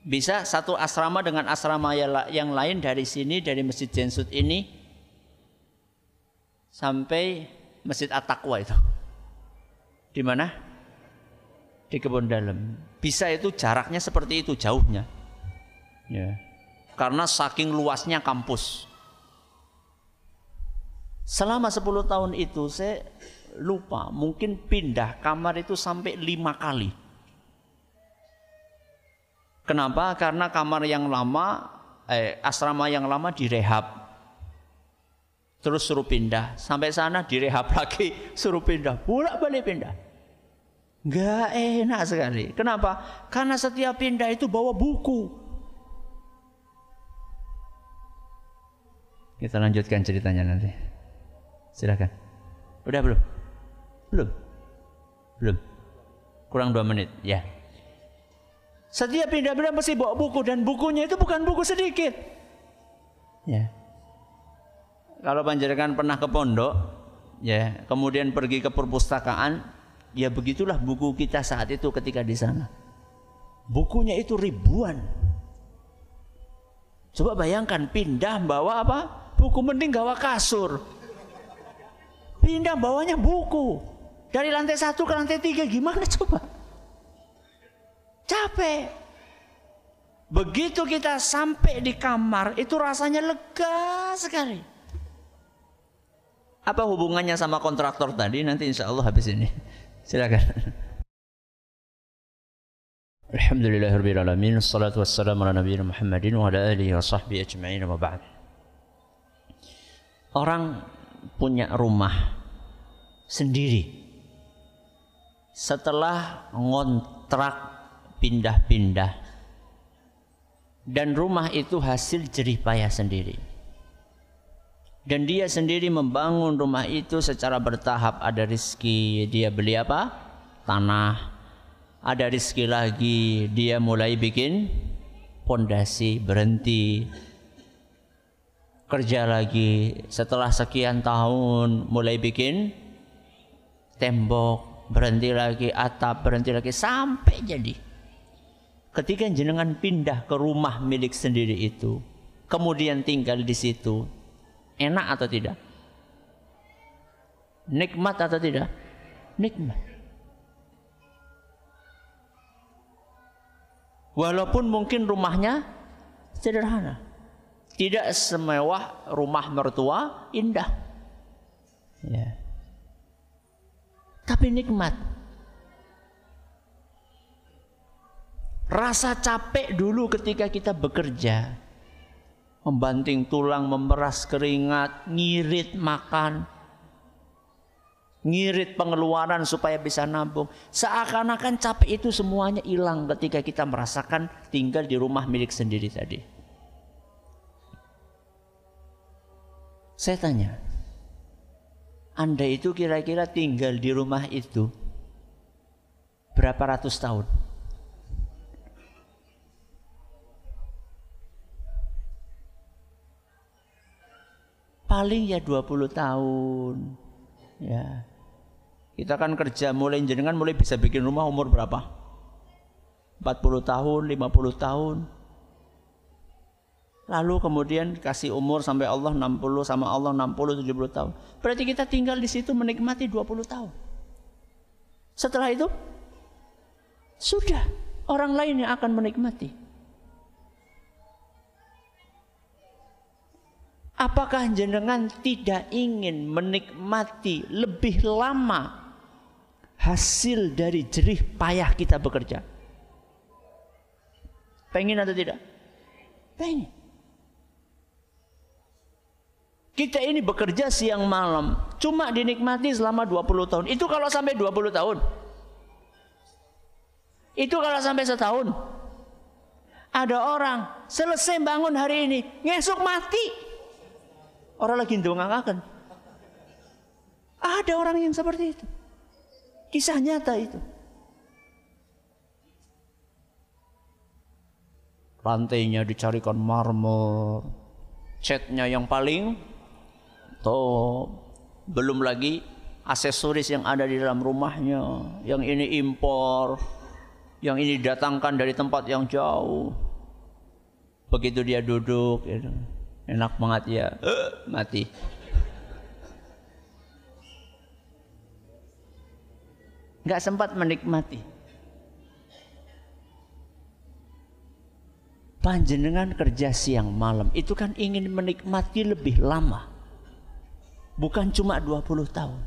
Bisa satu asrama dengan asrama yang lain dari sini dari Masjid Jensut ini sampai Masjid At-Taqwa itu. Di mana? Di kebun dalam. Bisa itu jaraknya seperti itu jauhnya. Ya karena saking luasnya kampus. Selama 10 tahun itu saya lupa, mungkin pindah kamar itu sampai lima kali. Kenapa? Karena kamar yang lama, eh, asrama yang lama direhab. Terus suruh pindah. Sampai sana direhab lagi, suruh pindah. Bolak balik pindah. Gak enak sekali. Kenapa? Karena setiap pindah itu bawa buku. Kita lanjutkan ceritanya nanti. Silakan. Udah belum? Belum. Belum. Kurang dua menit, ya. Setiap pindah-pindah mesti bawa buku dan bukunya itu bukan buku sedikit. Ya. Kalau panjenengan pernah ke pondok, ya, kemudian pergi ke perpustakaan, ya begitulah buku kita saat itu ketika di sana. Bukunya itu ribuan. Coba bayangkan pindah bawa apa? Buku mending gawa kasur. Pindah bawanya buku. Dari lantai satu ke lantai tiga gimana coba? Capek. Begitu kita sampai di kamar itu rasanya lega sekali. Apa hubungannya sama kontraktor tadi? Nanti insya Allah habis ini. Silakan. Alhamdulillahirrahmanirrahim Assalatu wassalamu ala nabiyina Muhammadin Wa ala alihi wa sahbihi ajma'in. Wa ba'd orang punya rumah sendiri. Setelah ngontrak pindah-pindah. Dan rumah itu hasil jerih payah sendiri. Dan dia sendiri membangun rumah itu secara bertahap. Ada rizki dia beli apa? Tanah. Ada rizki lagi dia mulai bikin pondasi berhenti kerja lagi setelah sekian tahun mulai bikin tembok berhenti lagi atap berhenti lagi sampai jadi ketika jenengan pindah ke rumah milik sendiri itu, kemudian tinggal di situ, enak atau tidak? Nikmat atau tidak? Nikmat. Walaupun mungkin rumahnya sederhana. Tidak semewah rumah mertua indah. Ya. Tapi nikmat. Rasa capek dulu ketika kita bekerja. Membanting tulang, memeras keringat, ngirit makan. Ngirit pengeluaran supaya bisa nabung. Seakan-akan capek itu semuanya hilang ketika kita merasakan tinggal di rumah milik sendiri tadi. Saya tanya, Anda itu kira-kira tinggal di rumah itu berapa ratus tahun? paling ya 20 tahun. Ya. Kita kan kerja mulai jenengan mulai bisa bikin rumah umur berapa? 40 tahun, 50 tahun. Lalu kemudian kasih umur sampai Allah 60 sama Allah 60 70 tahun. Berarti kita tinggal di situ menikmati 20 tahun. Setelah itu sudah orang lain yang akan menikmati. Apakah jenengan tidak ingin menikmati lebih lama hasil dari jerih payah kita bekerja? Pengen atau tidak? Pengen. Kita ini bekerja siang malam, cuma dinikmati selama 20 tahun. Itu kalau sampai 20 tahun. Itu kalau sampai setahun. Ada orang selesai bangun hari ini, ngesuk mati. Orang lagi ndongakaken. Ada orang yang seperti itu. Kisah nyata itu. Rantainya dicarikan marmer. Catnya yang paling top. Belum lagi aksesoris yang ada di dalam rumahnya. Yang ini impor. Yang ini datangkan dari tempat yang jauh. Begitu dia duduk. Ya enak banget ya uh, mati nggak sempat menikmati panjenengan kerja siang malam itu kan ingin menikmati lebih lama bukan cuma 20 tahun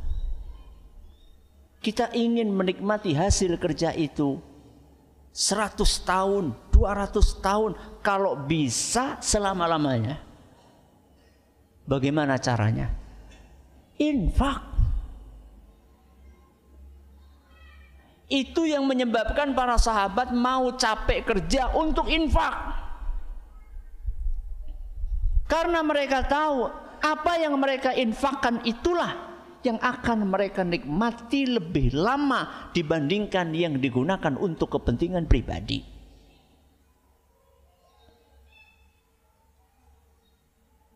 kita ingin menikmati hasil kerja itu 100 tahun, 200 tahun kalau bisa selama-lamanya. Bagaimana caranya? Infak. Itu yang menyebabkan para sahabat mau capek kerja untuk infak. Karena mereka tahu apa yang mereka infakkan itulah yang akan mereka nikmati lebih lama dibandingkan yang digunakan untuk kepentingan pribadi.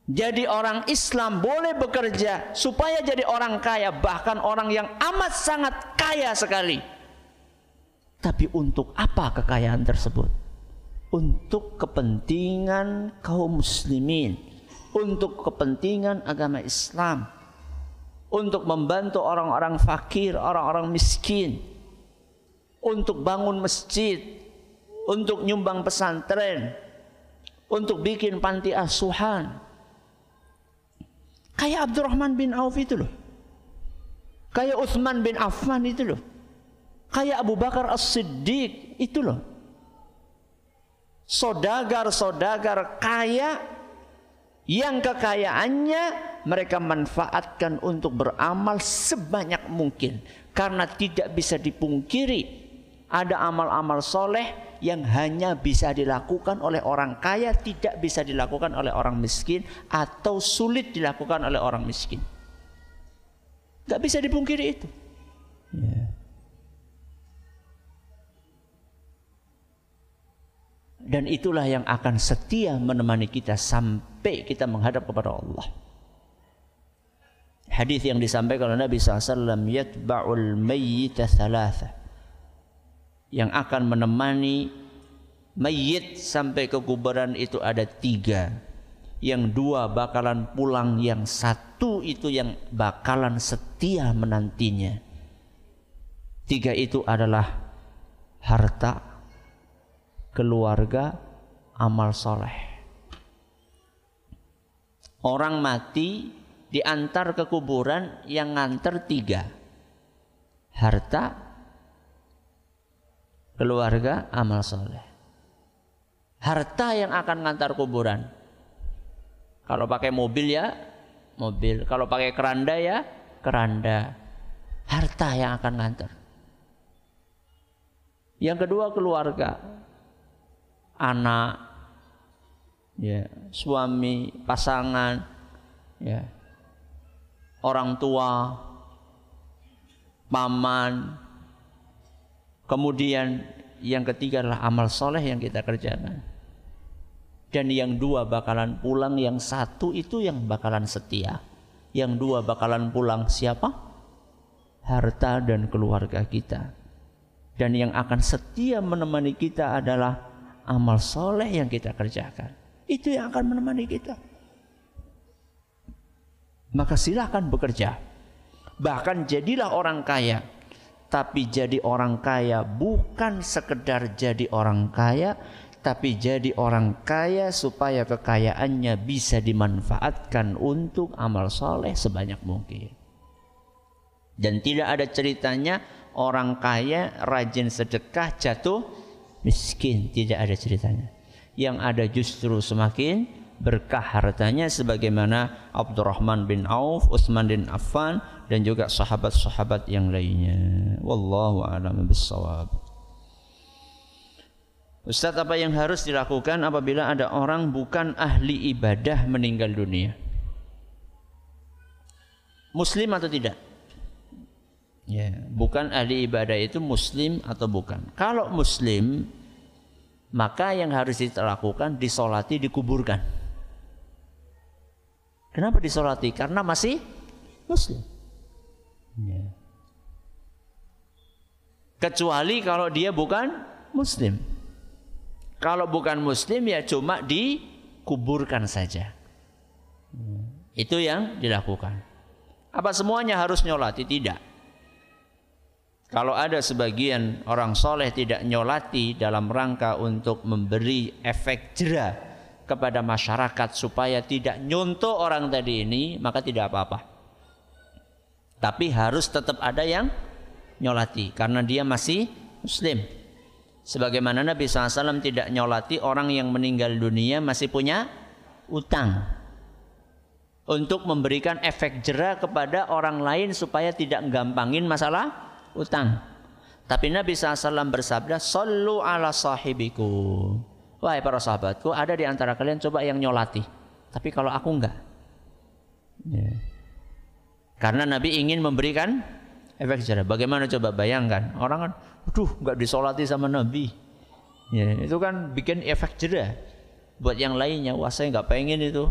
Jadi orang Islam boleh bekerja supaya jadi orang kaya, bahkan orang yang amat sangat kaya sekali. Tapi untuk apa kekayaan tersebut? Untuk kepentingan kaum muslimin, untuk kepentingan agama Islam, untuk membantu orang-orang fakir, orang-orang miskin, untuk bangun masjid, untuk nyumbang pesantren, untuk bikin panti asuhan, Kayak Abdurrahman bin Auf itu loh. Kayak Uthman bin Affan itu loh. Kayak Abu Bakar As-Siddiq itu loh. Sodagar-sodagar kaya yang kekayaannya mereka manfaatkan untuk beramal sebanyak mungkin karena tidak bisa dipungkiri ada amal-amal soleh yang hanya bisa dilakukan oleh orang kaya tidak bisa dilakukan oleh orang miskin atau sulit dilakukan oleh orang miskin. Gak bisa dipungkiri itu. Yeah. Dan itulah yang akan setia menemani kita sampai kita menghadap kepada Allah. Hadis yang disampaikan oleh Nabi SAW, yatba'ul mayyita thalatha. Yang akan menemani mayit sampai ke kuburan itu ada tiga. Yang dua bakalan pulang yang satu itu yang bakalan setia menantinya. Tiga itu adalah harta keluarga amal soleh orang mati diantar ke kuburan yang nganter tiga harta keluarga amal soleh harta yang akan ngantar kuburan. Kalau pakai mobil ya mobil, kalau pakai keranda ya keranda. Harta yang akan ngantar. Yang kedua keluarga, anak, ya, suami, pasangan, ya, orang tua, paman, kemudian yang ketiga adalah amal soleh yang kita kerjakan. Dan yang dua bakalan pulang yang satu itu yang bakalan setia. Yang dua bakalan pulang siapa? Harta dan keluarga kita. Dan yang akan setia menemani kita adalah amal soleh yang kita kerjakan itu yang akan menemani kita maka silahkan bekerja bahkan jadilah orang kaya tapi jadi orang kaya bukan sekedar jadi orang kaya tapi jadi orang kaya supaya kekayaannya bisa dimanfaatkan untuk amal soleh sebanyak mungkin. Dan tidak ada ceritanya orang kaya rajin sedekah jatuh miskin, tidak ada ceritanya. Yang ada justru semakin berkah hartanya sebagaimana Abdurrahman bin Auf, Utsman bin Affan dan juga sahabat-sahabat yang lainnya. Wallahu a'lam bishawab. Ustaz apa yang harus dilakukan apabila ada orang bukan ahli ibadah meninggal dunia? Muslim atau tidak? Ya, bukan ahli ibadah itu muslim atau bukan. Kalau muslim, maka yang harus dilakukan disolati dikuburkan. Kenapa disolati? Karena masih muslim. Ya. Kecuali kalau dia bukan muslim. Kalau bukan muslim ya cuma dikuburkan saja. Itu yang dilakukan. Apa semuanya harus nyolati? Tidak. Kalau ada sebagian orang soleh tidak nyolati dalam rangka untuk memberi efek jerah kepada masyarakat supaya tidak nyontoh orang tadi ini, maka tidak apa-apa. Tapi harus tetap ada yang nyolati karena dia masih muslim. Sebagaimana Nabi SAW tidak nyolati orang yang meninggal dunia masih punya utang. Untuk memberikan efek jerah kepada orang lain supaya tidak gampangin masalah utang. Tapi Nabi SAW bersabda, Sallu ala sahibiku. Wahai para sahabatku, ada di antara kalian coba yang nyolati. Tapi kalau aku enggak. Ya. Karena Nabi ingin memberikan efek jerah. Bagaimana coba bayangkan? Orang kan Aduh, nggak disolati sama Nabi. Ya, itu kan bikin efek jerah buat yang lainnya. Wah, saya nggak pengen itu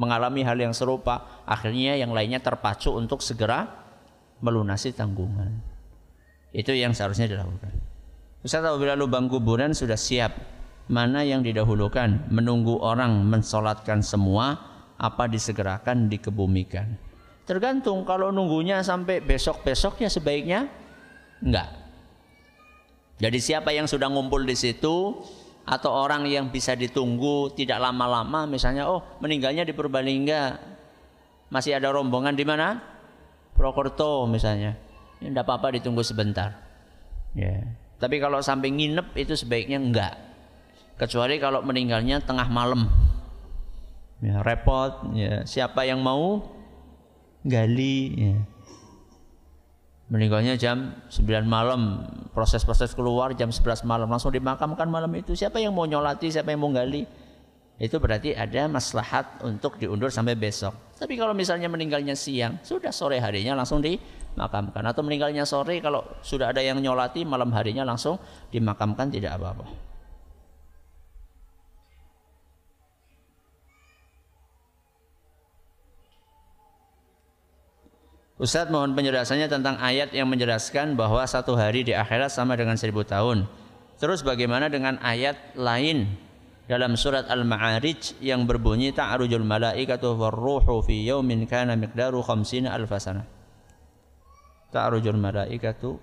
mengalami hal yang serupa. Akhirnya yang lainnya terpacu untuk segera melunasi tanggungan. Itu yang seharusnya dilakukan. Ustaz apabila lubang kuburan sudah siap, mana yang didahulukan? Menunggu orang mensolatkan semua, apa disegerakan, dikebumikan? Tergantung kalau nunggunya sampai besok-besok ya sebaiknya enggak. Jadi siapa yang sudah ngumpul di situ atau orang yang bisa ditunggu tidak lama-lama misalnya oh meninggalnya di Purbalingga masih ada rombongan di mana Prokerto misalnya ya, tidak apa-apa ditunggu sebentar. Ya. Tapi kalau sampai nginep itu sebaiknya enggak. Kecuali kalau meninggalnya tengah malam. Ya repot ya. Siapa yang mau gali ya. Meninggalnya jam 9 malam. Proses-proses keluar jam 11 malam. Langsung dimakamkan malam itu. Siapa yang mau nyolati siapa yang mau gali? Itu berarti ada maslahat untuk diundur sampai besok tapi kalau misalnya meninggalnya siang sudah sore harinya langsung dimakamkan. Atau meninggalnya sore kalau sudah ada yang nyolati malam harinya langsung dimakamkan tidak apa-apa. Ustadz mohon penjelasannya tentang ayat yang menjelaskan bahwa satu hari di akhirat sama dengan seribu tahun. Terus bagaimana dengan ayat lain dalam surat Al-Ma'arij yang berbunyi ta'arujul malaikatu warruhu fi yaumin kana miqdaru khamsina alfasana. Ta'arujul malaikatu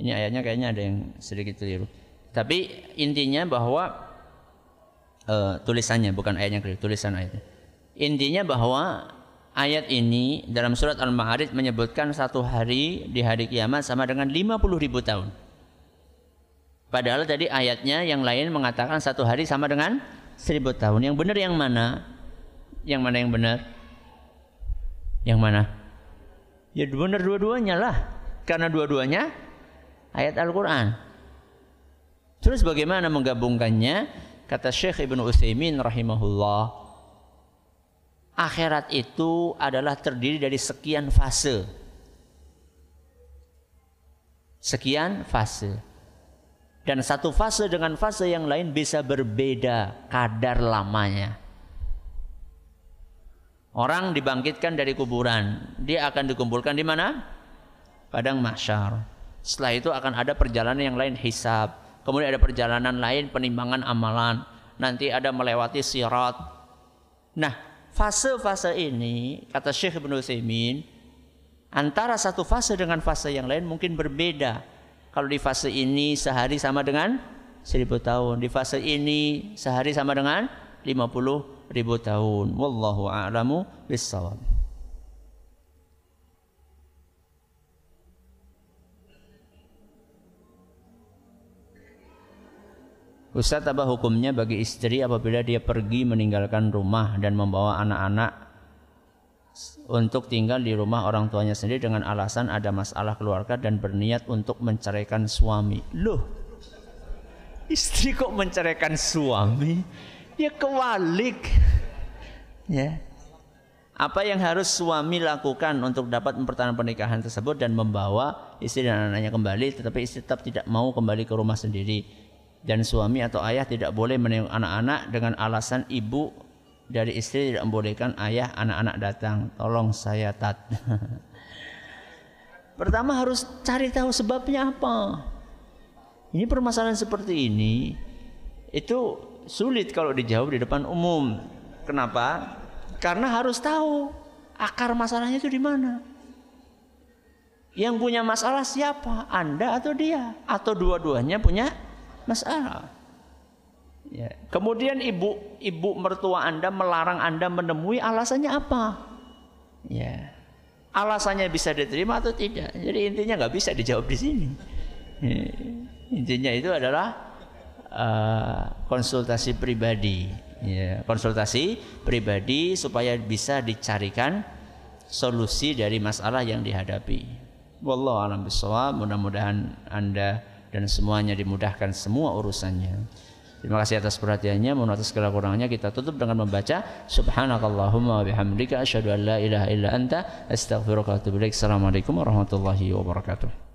ini ayatnya kayaknya ada yang sedikit keliru. Tapi intinya bahwa uh, tulisannya bukan ayatnya keliru, tulisan ayatnya. Intinya bahwa ayat ini dalam surat Al-Ma'arij menyebutkan satu hari di hari kiamat sama dengan 50 ribu tahun. Padahal tadi ayatnya yang lain mengatakan satu hari sama dengan seribu tahun. Yang benar yang mana? Yang mana yang benar? Yang mana? Ya benar dua-duanya lah. Karena dua-duanya ayat Al-Quran. Terus bagaimana menggabungkannya? Kata Syekh Ibn Utsaimin rahimahullah. Akhirat itu adalah terdiri dari sekian fase. Sekian fase. Dan satu fase dengan fase yang lain bisa berbeda kadar lamanya. Orang dibangkitkan dari kuburan, dia akan dikumpulkan di mana? Padang mahsyar. Setelah itu akan ada perjalanan yang lain hisab. Kemudian ada perjalanan lain penimbangan amalan. Nanti ada melewati sirat. Nah, fase-fase ini kata Syekh Ibnu Utsaimin antara satu fase dengan fase yang lain mungkin berbeda kalau di fase ini sehari sama dengan seribu tahun. Di fase ini sehari sama dengan lima puluh ribu tahun. Wallahu a'lamu bissawab. Ustaz apa hukumnya bagi istri apabila dia pergi meninggalkan rumah dan membawa anak-anak untuk tinggal di rumah orang tuanya sendiri dengan alasan ada masalah keluarga dan berniat untuk menceraikan suami. Loh, istri kok menceraikan suami? Ya kewalik. Ya. Apa yang harus suami lakukan untuk dapat mempertahankan pernikahan tersebut dan membawa istri dan anaknya kembali tetapi istri tetap tidak mau kembali ke rumah sendiri dan suami atau ayah tidak boleh menengok anak-anak dengan alasan ibu dari istri tidak membolehkan ayah anak-anak datang. Tolong saya tat. Pertama harus cari tahu sebabnya apa. Ini permasalahan seperti ini itu sulit kalau dijawab di depan umum. Kenapa? Karena harus tahu akar masalahnya itu di mana. Yang punya masalah siapa? Anda atau dia? Atau dua-duanya punya masalah Ya. Kemudian ibu ibu mertua Anda melarang Anda menemui alasannya apa? Ya. Alasannya bisa diterima atau tidak. Jadi intinya nggak bisa dijawab di sini. Ya. Intinya itu adalah uh, konsultasi pribadi. Ya, konsultasi pribadi supaya bisa dicarikan solusi dari masalah yang dihadapi. Wallahu a'lam bishawab. Mudah-mudahan Anda dan semuanya dimudahkan semua urusannya. Terima kasih atas perhatiannya. Mohon atas segala kurangnya kita tutup dengan membaca Subhanakallahumma bihamdika asyhadu an la ilaha illa anta astaghfiruka wa atubu ilaik. Assalamualaikum warahmatullahi wabarakatuh.